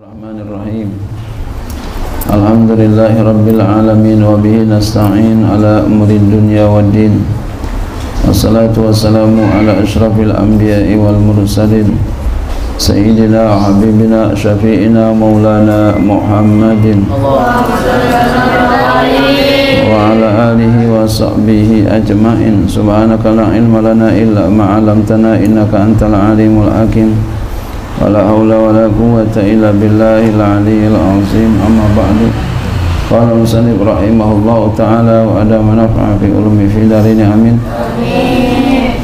الرحمن الرحيم. الحمد لله رب العالمين وبه نستعين على أمر الدنيا والدين والصلاة والسلام على أشرف الأنبياء والمرسلين سيدنا وحبيبنا شفيئنا مولانا محمد وعلى آله وصحبه أجمعين سبحانك لا علم لنا إلا ما علمتنا إنك أنت العليم الحكيم ولا حول ولا قوة إلا بالله العلي العظيم. أما بعد قال المصنف رحمه الله تعالى وأدام نفع في علوم في دارين. آمين.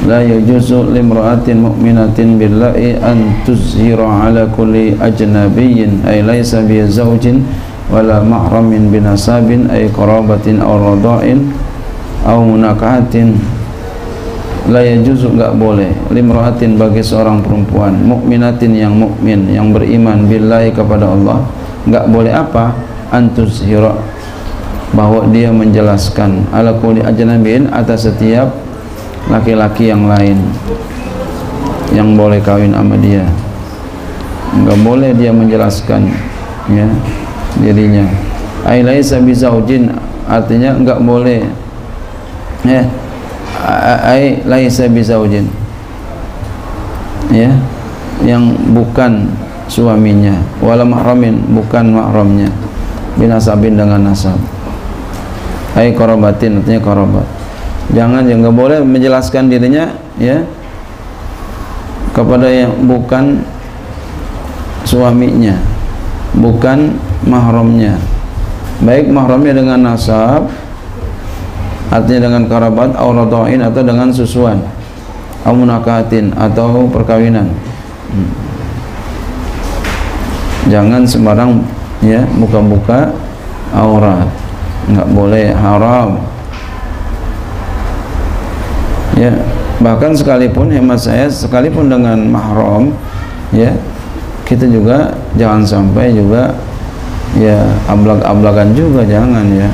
لا يجوز لامرأة مؤمنة بالله أن تزهر على كل أجنبي أي ليس بزوج ولا محرم بنساب أي قرابة أو رضاء أو مناكحة. La yajuzu enggak boleh. Limraatin bagi seorang perempuan. Mukminatin yang mukmin yang beriman billahi kepada Allah. Enggak boleh apa? Antus hira. Bahwa dia menjelaskan ala kulli ajnabin atas setiap laki-laki yang lain yang boleh kawin sama dia. Enggak boleh dia menjelaskan ya dirinya ai laisa bizaujin artinya enggak boleh ya ai laisa bizaujin. Ya yang bukan suaminya. Wala mahramin bukan mahramnya. Binasabin dengan nasab. Ai korobatin artinya korobat. Jangan yang enggak boleh menjelaskan dirinya ya kepada yang bukan suaminya bukan mahramnya. Baik mahramnya dengan nasab artinya dengan karabat auratoin atau dengan susuan. Amunakatin atau perkawinan. Hmm. jangan sembarang ya buka-buka aurat. Enggak boleh haram. Ya bahkan sekalipun hemat saya sekalipun dengan mahram ya kita juga jangan sampai juga ya ablak-ablakan juga jangan ya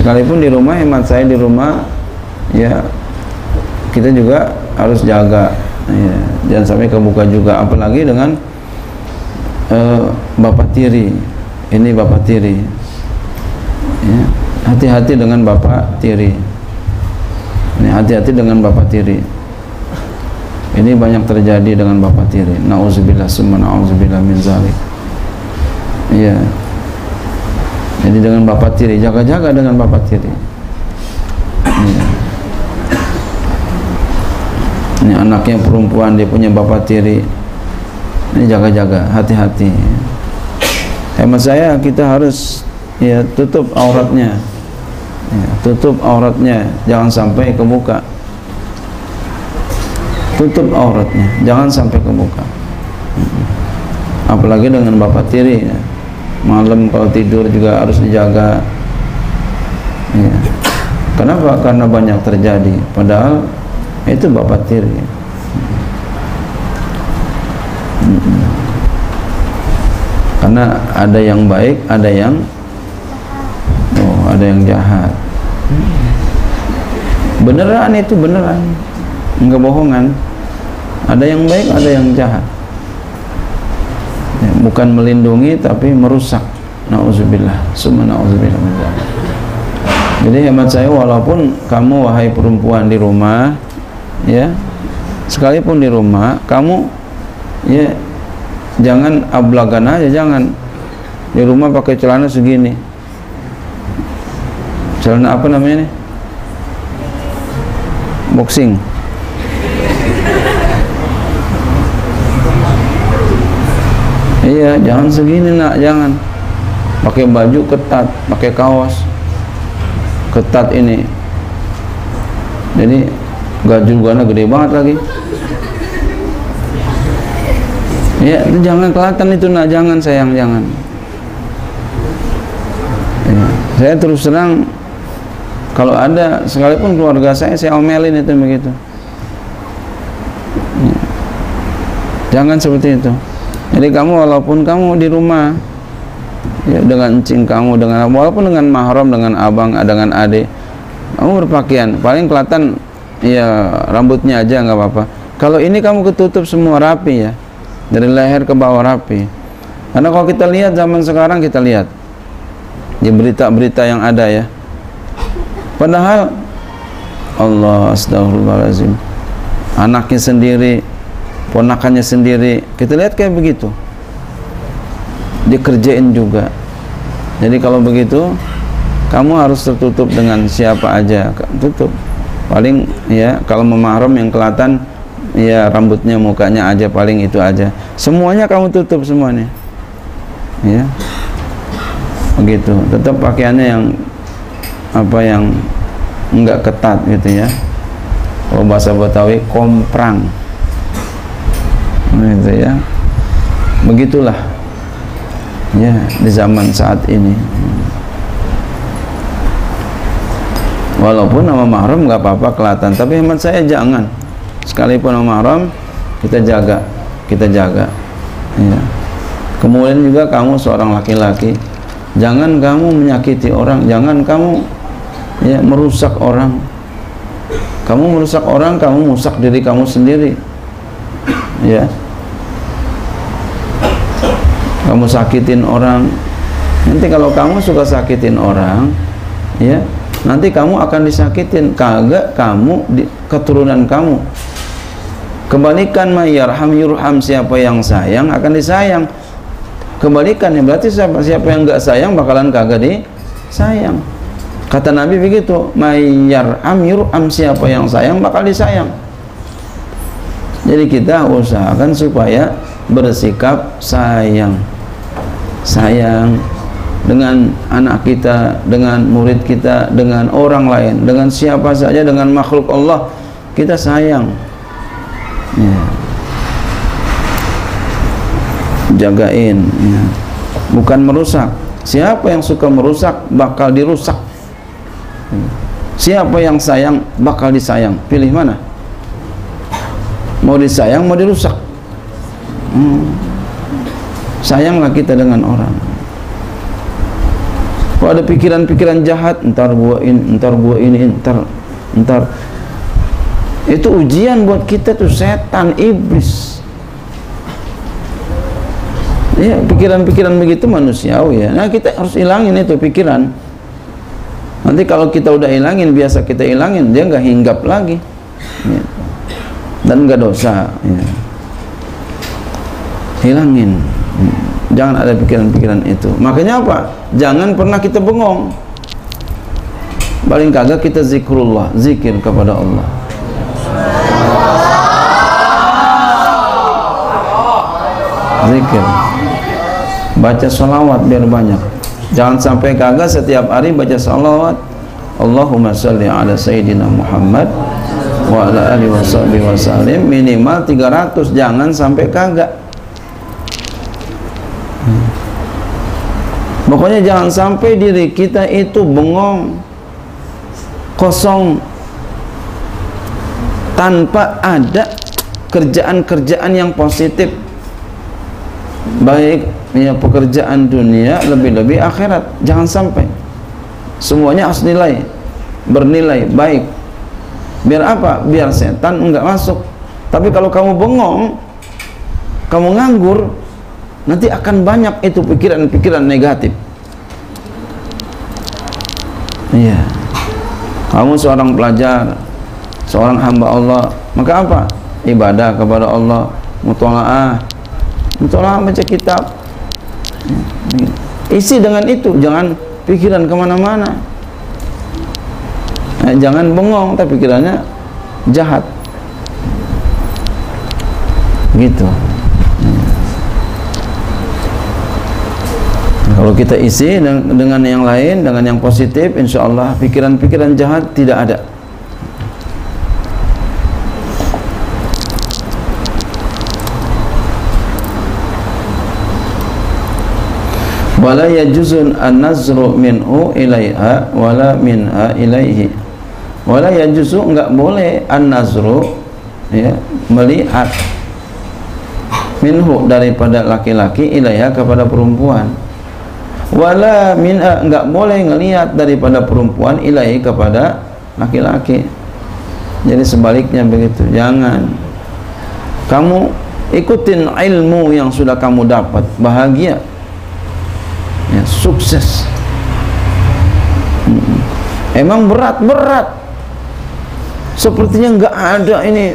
sekalipun di rumah hemat saya di rumah ya kita juga harus jaga. Ya, jangan sampai kebuka juga. Apalagi dengan uh, bapak tiri. Ini bapak tiri. Ya, hati-hati dengan bapak tiri. Ini hati-hati dengan bapak tiri. Ini banyak terjadi dengan bapak tiri. Nauzubillah summa nauzubillah min zalik. Iya jadi dengan bapak tiri jaga-jaga dengan bapak tiri. Ini anaknya perempuan dia punya bapak tiri. Ini jaga-jaga hati-hati. Hemat saya kita harus ya tutup auratnya. Ya, tutup auratnya. Jangan sampai kebuka. Tutup auratnya jangan sampai kebuka. Apalagi dengan bapak tiri ya malam kalau tidur juga harus dijaga. Ya. kenapa? karena banyak terjadi. Padahal itu bapak tiri karena ada yang baik ada yang oh ada yang jahat. Beneran itu beneran. Enggak bohongan. Ada yang baik ada yang jahat. ya, bukan melindungi tapi merusak. Nauzubillah. Summa nauzubillah jadi hemat saya walaupun kamu wahai perempuan di rumah ya sekalipun di rumah kamu ya jangan ablagan aja jangan. Di rumah pakai celana segini. Celana apa namanya nih boxing iya jangan segini nak jangan. Pakai baju ketat pakai kaos. Ketat ini. Jadi gajul gana gede banget lagi. Ya itu jangan kelihatan itu nak jangan sayang jangan. Ya, saya terus terang kalau ada sekalipun keluarga saya saya omelin itu begitu. Ya. jangan seperti itu jadi kamu walaupun kamu di rumah ya dengan cing kamu dengan walaupun dengan mahram dengan abang dengan adik kamu berpakaian paling kelihatan ya rambutnya aja nggak apa-apa. Kalau ini kamu ketutup semua rapi ya dari leher ke bawah rapi. Karena kalau kita lihat zaman sekarang kita lihat di berita-berita yang ada ya. Padahal Allah astagfirullahaladzim anaknya sendiri ponakannya sendiri. Kita lihat kayak begitu. Dikerjain juga. Jadi kalau begitu kamu harus tertutup dengan siapa aja. Tutup. Paling ya kalau memahram yang kelihatan ya rambutnya mukanya aja paling itu aja. Semuanya kamu tutup semuanya. Ya. Begitu. Tetap pakaiannya yang apa yang enggak ketat gitu ya. Kalau bahasa Betawi komprang gitu ya. Begitulah. Ya di zaman saat ini. Walaupun nama mahram nggak apa-apa kelihatan tapi hemat saya jangan. Sekalipun nama mahram kita jaga kita jaga. Ya. Kemudian juga kamu seorang laki-laki jangan kamu menyakiti orang jangan kamu ya merusak orang. Kamu merusak orang kamu merusak diri kamu sendiri. Ya kamu sakitin orang. Nanti kalau kamu suka sakitin orang ya nanti kamu akan disakitin. Kagak kamu di, keturunan kamu. Kembalikan mayarham yurham siapa yang sayang akan disayang. Kebalikan ya berarti siapa siapa yang enggak sayang bakalan kagak di sayang. Kata Nabi begitu mayyar amir am siapa yang sayang bakal disayang. Jadi kita usahakan supaya bersikap sayang sayang dengan anak kita, dengan murid kita, dengan orang lain, dengan siapa saja, dengan makhluk Allah, kita sayang. Ya jagain ya. bukan merusak siapa yang suka merusak bakal dirusak siapa yang sayang bakal disayang pilih mana mau disayang mau dirusak hmm. Sayanglah kita dengan orang. Kalau ada pikiran-pikiran jahat entar gua ini entar gua ini entar entar itu ujian buat kita tuh setan iblis. Ya pikiran-pikiran begitu manusiawi ya. Nah kita harus hilangin itu pikiran. Nanti kalau kita udah hilangin biasa kita hilangin dia nggak hinggap lagi. Ya. dan nggak dosa ya. hilangin jangan ada pikiran-pikiran itu. Makanya apa? Jangan pernah kita bengong. Paling kagak kita zikrullah zikir kepada Allah. Zikir. Baca salawat biar banyak. Jangan sampai kagak setiap hari baca salawat. Allahumma salli ala Sayyidina Muhammad wa ala alihi wa sallim. Minimal 300 jangan sampai kagak pokoknya jangan sampai diri kita itu bengong kosong tanpa ada kerjaan-kerjaan yang positif. Baik ya pekerjaan dunia lebih-lebih akhirat. Jangan sampai. Semuanya harus nilai bernilai baik. Biar apa? Biar setan enggak masuk. Tapi kalau kamu bengong kamu nganggur nanti akan banyak itu pikiran-pikiran negatif iya. Kamu seorang pelajar seorang hamba Allah maka apa? Ibadah kepada Allah mutolaah mutolaah baca kitab. Isi dengan itu jangan pikiran ke mana-mana. Nah, jangan bengong tapi pikirannya jahat. Gitu kalau kita isi dengan yang lain dengan yang positif insya Allah pikiran-pikiran jahat tidak ada. Wala yajuzun an-nazru minhu ilaiha wala minha ilaihi. Wala yajuzu enggak boleh an-nazru ya melihat minhu daripada laki-laki ilaiha kepada perempuan wala minha enggak boleh ngelihat daripada perempuan ilaihi kepada laki-laki. Jadi sebaliknya begitu jangan. Kamu ikutin ilmu yang sudah kamu dapat bahagia. Ya sukses. Hmm. emang berat berat sepertinya enggak ada ini.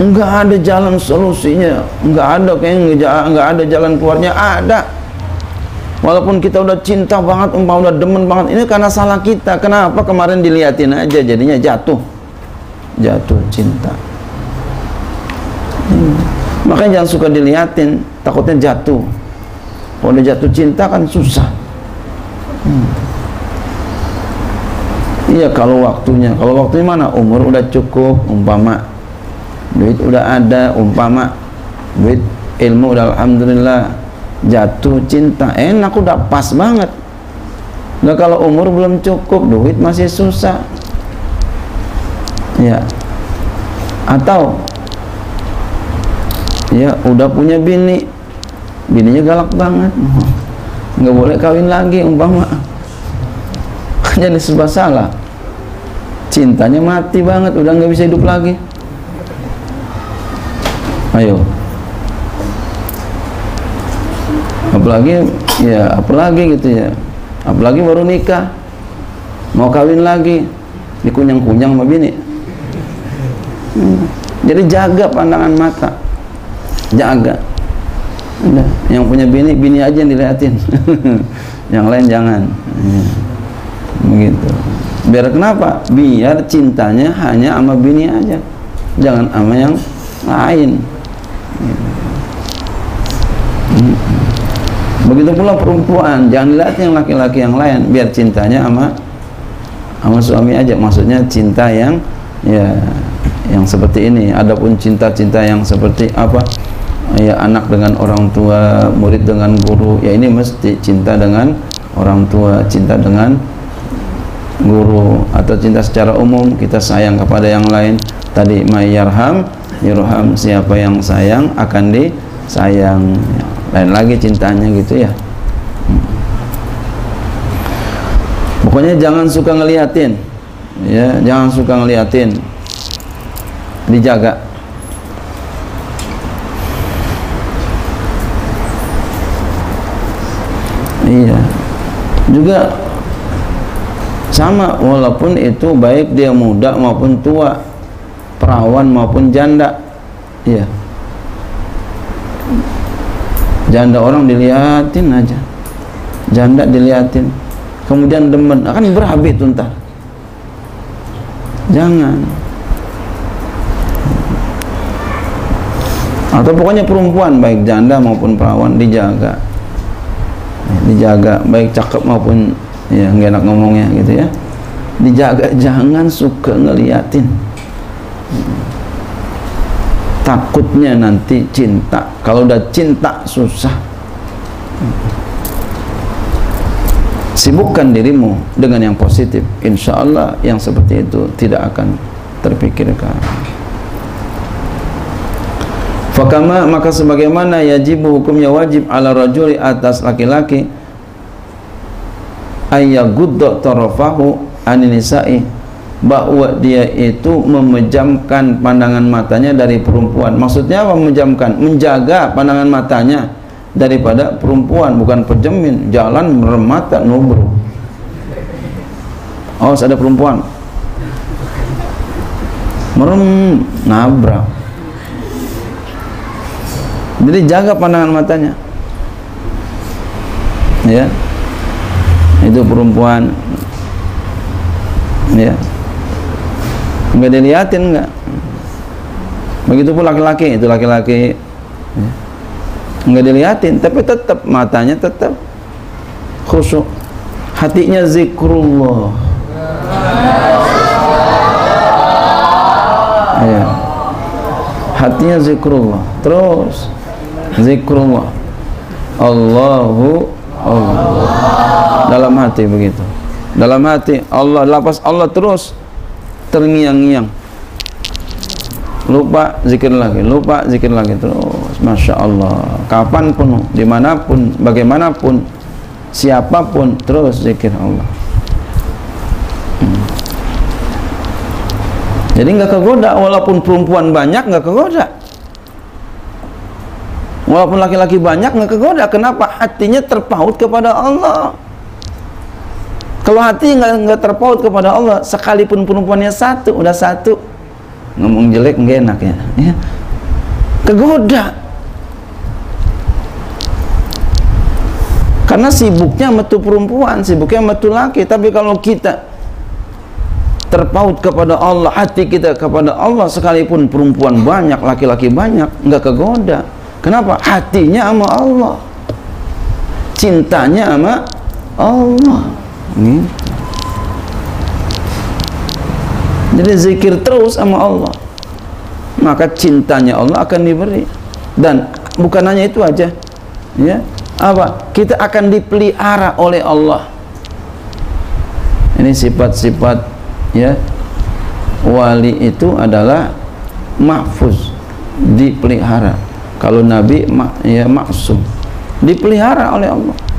Enggak ada jalan solusinya. Enggak ada kayaknya enggak ada jalan keluarnya. Ada walaupun kita udah cinta banget umpah udah demen banget ini karena salah kita. Kenapa kemarin diliatin aja jadinya jatuh? Jatuh cinta. Hmm. makanya jangan suka diliatin takutnya jatuh. Kalau udah jatuh cinta kan susah. Hmm. iya kalau waktunya. Kalau waktunya mana? Umur udah cukup umpama duit udah ada umpama duit ilmu udah alhamdulillah jatuh cinta. Enak udah pas banget. Nah kalau umur belum cukup duit masih susah. Ya. Atau ya udah punya bini. Bininya galak banget. Nggak boleh kawin lagi umpama. Jadi sebab salah. Cintanya mati banget udah nggak bisa hidup lagi. Ayo apalagi ya apalagi gitu ya. Apalagi baru nikah. Mau kawin lagi. Dikunyang-kunyang sama bini. Hmm. jadi jaga pandangan mata. Jaga. Udah. yang punya bini bini aja yang dilihatin yang lain jangan. Ya. begitu. Biar kenapa? Biar cintanya hanya sama bini aja. Jangan sama yang lain. Hmm. Begitu pula perempuan jangan lihat yang laki-laki yang lain biar cintanya sama sama suami aja. Maksudnya cinta yang ya yang seperti ini. Adapun cinta-cinta yang seperti apa? Ya anak dengan orang tua murid dengan guru ya ini mesti cinta dengan orang tua cinta dengan guru. Atau cinta secara umum kita sayang kepada yang lain. Tadi mayyarham yurham siapa yang sayang akan disayang. ya lain lagi cintanya gitu ya. Pokoknya jangan suka ngeliatin. Ya jangan suka ngeliatin. Dijaga. Iya. Juga sama walaupun itu baik dia muda maupun tua perawan maupun janda. Iya janda orang diliatin aja. Janda diliatin. Kemudian demen. Akan berabe tuh ntar. Jangan. Atau pokoknya perempuan baik janda maupun perawan dijaga. Dijaga baik cakep maupun ya nggak enak ngomongnya gitu ya. Dijaga jangan suka ngeliatin takutnya nanti cinta. Kalau udah cinta susah. Sibukkan dirimu dengan yang positif. Insya Allah yang seperti itu tidak akan terpikirkan. Fakama maka sebagaimana yajibu hukumnya wajib ala rajuli atas laki-laki ayyagudda tarafahu aninisa'i bahwa dia itu memejamkan pandangan matanya dari perempuan. Maksudnya apa memejamkan? Menjaga pandangan matanya daripada perempuan bukan pejemin jalan meremata nubru. Oh ada perempuan. Merem nabrak. Jadi jaga pandangan matanya. Ya. Itu perempuan. Ya nggak diliatin nggak. Begitu pun laki-laki itu laki-laki ya. nggak diliatin tapi tetap matanya tetap khusyuk. Hatinya zikrullah. Ya hatinya zikrullah. Terus zikrullah. Allahu Allah. Dalam hati begitu. Dalam hati Allah lapas Allah terus terngiang-ngiang. Lupa zikir lagi lupa zikir lagi terus Masya Allah. Kapan pun di mana pun bagaimanapun siapa pun terus zikir Allah. Hmm. jadi nggak kegoda walaupun perempuan banyak nggak kegoda. Walaupun laki-laki banyak nggak kegoda. Kenapa? Hatinya terpaut kepada Allah kalau hati nggak nggak terpaut kepada Allah sekalipun perempuannya satu udah satu. Ngomong jelek nggak enak ya, ya. kegoda. Karena sibuknya metu perempuan sibuknya metu laki. Tapi kalau kita terpaut kepada Allah hati kita kepada Allah sekalipun perempuan banyak laki-laki banyak nggak kegoda. Kenapa? Hatinya sama Allah. Cintanya sama Allah ini jadi zikir terus sama Allah. Maka cintanya Allah akan diberi. Dan bukan hanya itu aja. Ya. Apa? Kita akan dipelihara oleh Allah. Ini sifat-sifat ya. Wali itu adalah mahfuz. Dipelihara. Kalau nabi ya maksum. Dipelihara oleh Allah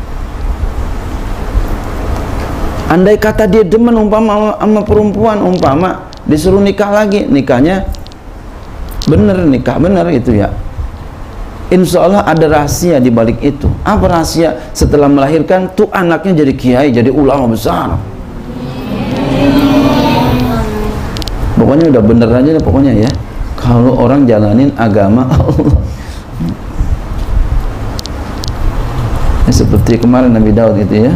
andai kata dia demen umpama sama perempuan umpama disuruh nikah lagi nikahnya bener nikah bener itu ya Insya Allah ada rahasia di balik itu. Apa rahasia? Setelah melahirkan tuh anaknya jadi kiai, jadi ulama besar. pokoknya udah bener aja deh pokoknya ya kalau orang jalanin agama Allah ya, seperti kemarin Nabi Daud gitu ya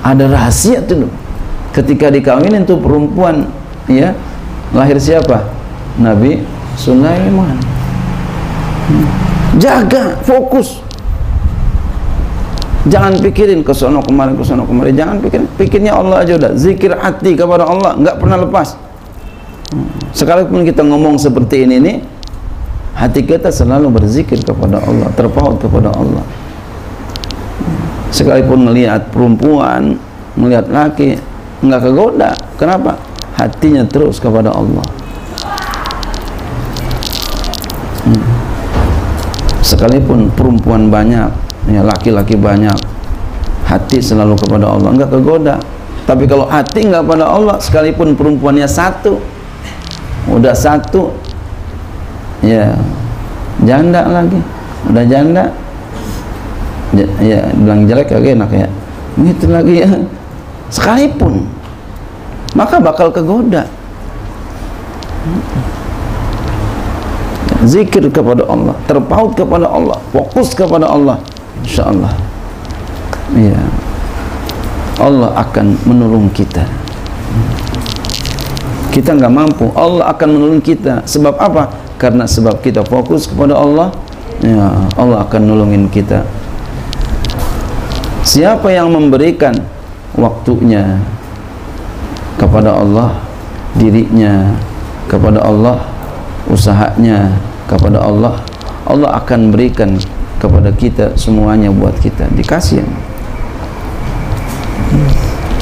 ada rahasia tuh ketika dikawinin tuh perempuan ya lahir siapa? Nabi Sulaiman. Jaga fokus. Jangan pikirin ke sono kemarin ke sono kemarin. Jangan pikirin pikirnya Allah aja udah. Zikir hati kepada Allah nggak pernah lepas. Sekalipun kita ngomong seperti ini nih hati kita selalu berzikir kepada Allah terpaut kepada Allah sekalipun melihat perempuan melihat laki nggak kegoda. Kenapa? Hatinya terus kepada Allah. Hmm. sekalipun perempuan banyak ya laki-laki banyak hati selalu kepada Allah nggak kegoda. Tapi kalau hati nggak pada Allah sekalipun perempuannya satu udah satu ya janda lagi udah janda ya, ya bilang jelek kagak enak ya. Itu lagi ya. Sekalipun maka bakal kegoda. Zikir kepada Allah terpaut kepada Allah fokus kepada Allah insyaallah. Ya. Allah akan menolong kita. Kita nggak mampu Allah akan menolong kita. Sebab apa? Karena sebab kita fokus kepada Allah ya Allah akan nolongin kita siapa yang memberikan waktunya kepada Allah dirinya kepada Allah usahanya kepada Allah Allah akan berikan kepada kita semuanya buat kita dikasih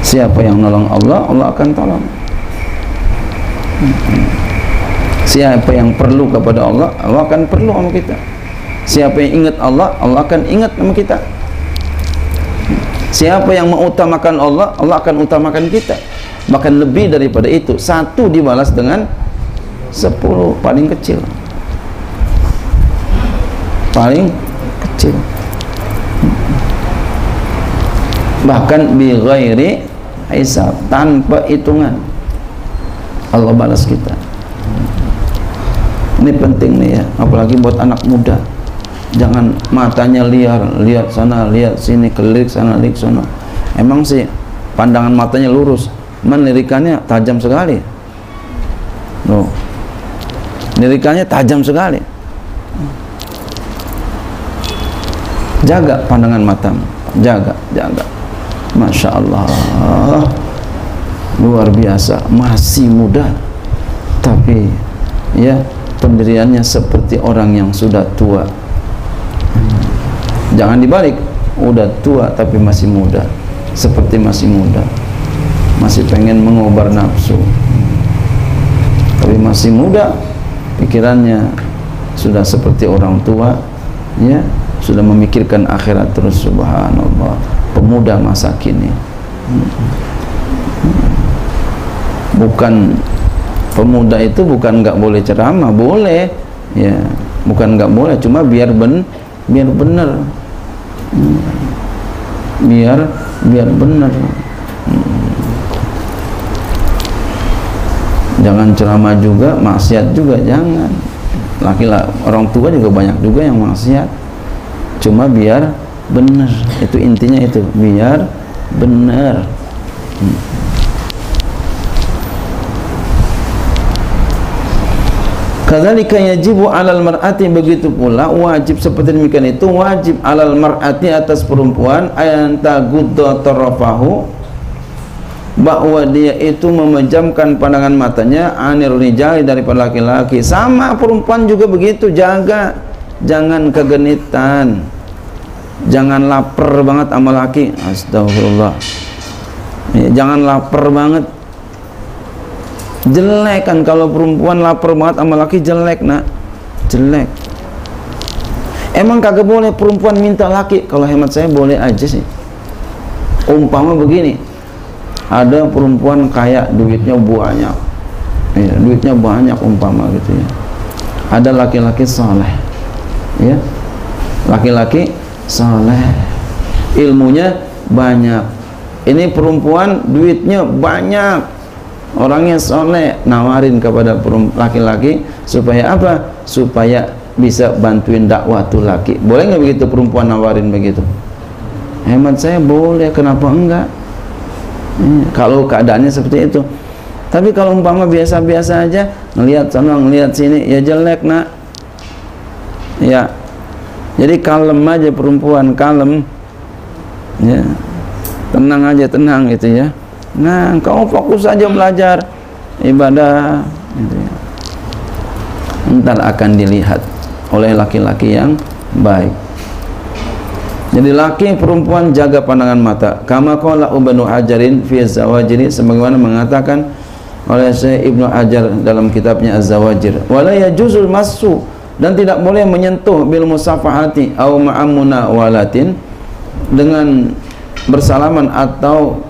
siapa yang nolong Allah Allah akan tolong Siapa yang perlu kepada Allah, Allah akan perlu sama kita. Siapa yang ingat Allah, Allah akan ingat sama kita. Siapa yang mengutamakan Allah, Allah akan utamakan kita. Bahkan lebih daripada itu, satu dibalas dengan sepuluh paling kecil. Paling kecil. Bahkan bi ghairi hisab, tanpa hitungan. Allah balas kita ini penting nih ya apalagi buat anak muda jangan matanya liar lihat sana lihat sini kelirik sana lirik sana. Emang sih pandangan matanya lurus menirikannya tajam sekali. Loh lirikannya tajam sekali. Jaga pandangan matamu jaga jaga. Masya Allah. Luar biasa masih muda. Tapi ya pendiriannya seperti orang yang sudah tua jangan dibalik. Udah tua tapi masih muda. Seperti masih muda. Masih pengen mengobar nafsu. Tapi masih muda pikirannya sudah seperti orang tua ya sudah memikirkan akhirat terus subhanallah. Pemuda masa kini. Bukan pemuda itu bukan nggak boleh ceramah boleh ya. Bukan nggak boleh cuma biar ben biar benar biar biar benar. Jangan ceramah juga maksiat juga jangan. Laki-laki orang tua juga banyak juga yang maksiat. Cuma biar benar. Itu intinya itu biar benar. hmm. Kadzalika yajibu 'alal mar'ati begitu pula wajib seperti demikian itu wajib 'alal mar'ati atas perempuan ayan tagudda tarafahu bahwa dia itu memejamkan pandangan matanya anir rijali daripada laki-laki. Sama perempuan juga begitu jaga jangan kegenitan. Jangan lapar banget sama laki. Astagfirullah. Ya, jangan lapar banget jelek kan kalau perempuan lapar banget sama laki jelek nak. Jelek. Emang kagak boleh perempuan minta laki? Kalau hemat saya boleh aja sih. Umpama begini ada perempuan kaya duitnya banyak. Ya, duitnya banyak umpama gitu ya. Ada laki-laki soleh ya laki-laki soleh ilmunya banyak. Ini perempuan duitnya banyak orangnya soleh nawarin kepada laki-laki supaya apa? Supaya bisa bantuin dakwah tuh laki. Boleh nggak begitu perempuan nawarin begitu? Hemat saya boleh kenapa enggak? Hmm, kalau keadaannya seperti itu. Tapi kalau umpama biasa-biasa aja ngelihat sana ngelihat sini ya jelek nak. Ya. Jadi kalem aja perempuan kalem. Ya. Tenang aja tenang gitu ya Nah, kamu fokus saja belajar ibadah gitu ya. Akan dilihat oleh laki-laki yang baik. Jadi laki perempuan jaga pandangan mata. Kama qala Ibnu Hajarin fi Zawajiri sebagaimana mengatakan oleh Syekh Ibnu Hajar dalam kitabnya Az-Zawajir. Wala yajuzul masu dan tidak boleh menyentuh bil musafahati au ma'amuna walatin dengan bersalaman atau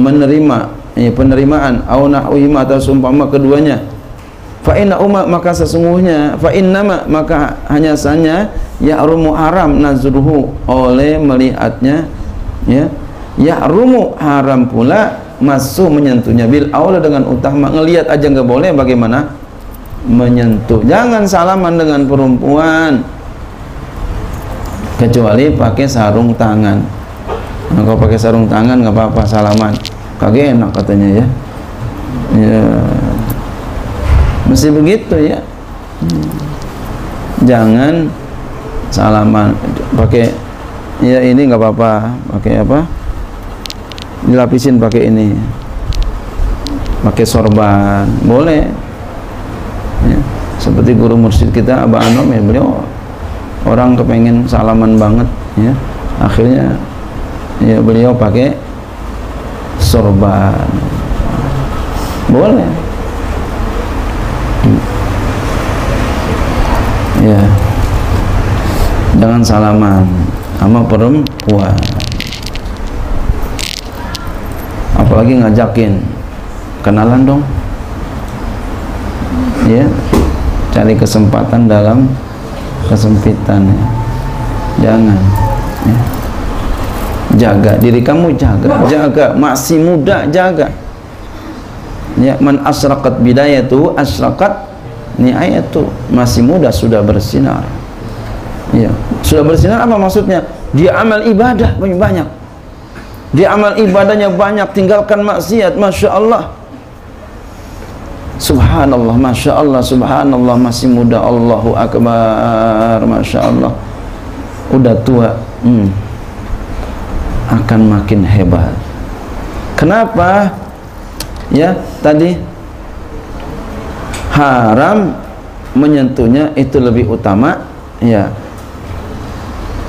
menerima ya, penerimaan au nahwihima atau sumpama keduanya. Fa inna umma maka sesungguhnya fa maka hanya saja ya rumu haram nazruhu oleh melihatnya ya. Ya rumu haram pula masuk menyentuhnya. Bil aula dengan utama ngelihat aja nggak boleh bagaimana? Menyentuh. Jangan salaman dengan perempuan. Kecuali pakai sarung tangan. Nah, kalau pakai sarung tangan nggak apa-apa salaman kagak enak katanya ya. Ya. Mesti begitu ya. Jangan salaman pakai ya ini nggak apa-apa. Pakai apa? Dilapisin pakai ini. Pakai sorban. Boleh. Ya. seperti guru mursyid kita Abah Anom ya beliau orang kepengen salaman banget ya. Akhirnya ya beliau pakai sorban boleh. Ya. Jangan salaman sama perempuan. Apalagi ngajakin. Kenalan dong. Ya. Cari kesempatan dalam kesempitan ya. jangan. Ya jaga diri kamu jaga. Jaga. Masih muda jaga. Ya man asraqat bidayatu asraqat niayatu. Masih muda sudah bersinar. Ya. Sudah bersinar apa maksudnya? Dia amal ibadah banyak banyak. Dia amal ibadahnya banyak tinggalkan maksiat masya Allah subhanallah masya Allah subhanallah. Masih muda Allahu akbar masya Allah udah tua hmm akan makin hebat. Kenapa? Ya, tadi haram menyentuhnya itu lebih utama, ya.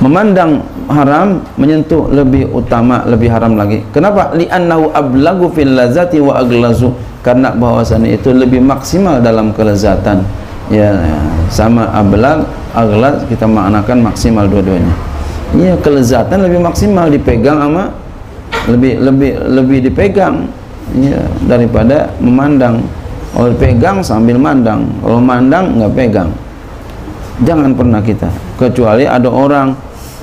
Memandang haram menyentuh lebih utama, lebih haram lagi. Kenapa? Li'annahu ablagu fil lazati wa aglazu. Karena bahwasannya itu lebih maksimal dalam kelezatan. Ya, sama ablag, aglaz kita maknakan maksimal dua-duanya Iya kelezatan lebih maksimal dipegang sama lebih lebih lebih dipegang. Ya daripada memandang. Kalau pegang sambil mandang. Kalau mandang nggak pegang. Jangan pernah kita. Kecuali ada orang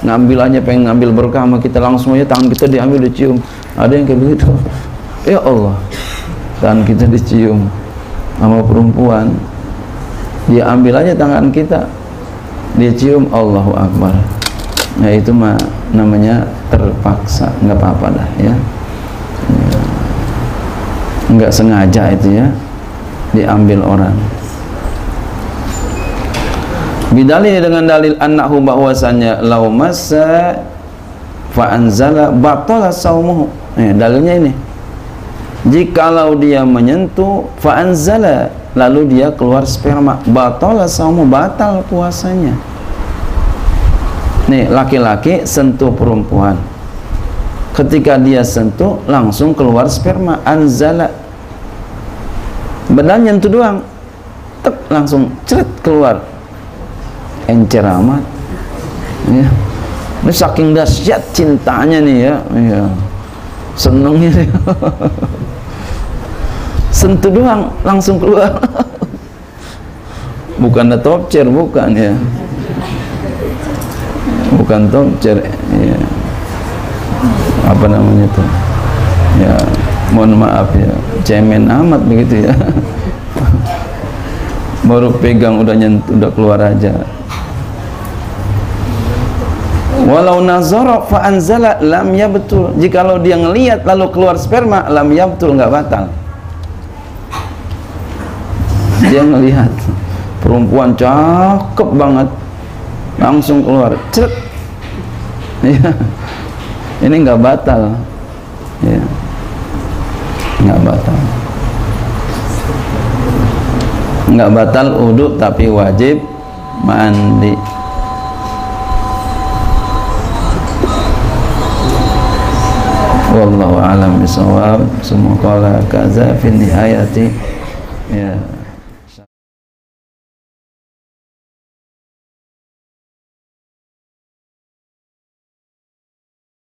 ngambil aja pengen ngambil berkah sama kita langsung aja tangan kita diambil dicium. Ada yang kayak begitu? Ya Allah. Tangan kita dicium sama perempuan. Dia ambil aja tangan kita. Dia cium Allahu Akbar nah itu mah namanya terpaksa nggak apa-apa dah ya. nggak sengaja itu ya diambil orang. Bidalil dengan dalil annahu bahwasanya lau massa fa anzala batala saumuhu. Eh, dalilnya ini. Jikalau dia menyentuh fa anzala lalu dia keluar sperma batala saumu batal puasanya nih laki-laki sentuh perempuan. Ketika dia sentuh langsung keluar sperma. Anzala. Benar nyentuh doang. Tek langsung ceret keluar. Encer amat ya. Ini saking dahsyat cintanya nih ya. Ya senengnya sentuh doang langsung keluar. Bukan top chair bukan ya bukan top chair ya apa namanya tuh? Ya mohon maaf ya. Cemen amat begitu ya. Baru pegang udah nyentuh udah keluar aja. Walau nazara fa anzala lam betul. jikalau dia ngelihat lalu keluar sperma lam betul nggak batal. Dia ngelihat. Perempuan cakep banget langsung keluar cek. Ya ini nggak batal. Ya nggak batal. Nggak batal uduk tapi wajib mandi. Wallahu alam bisawab kala kaza fi nihayati ya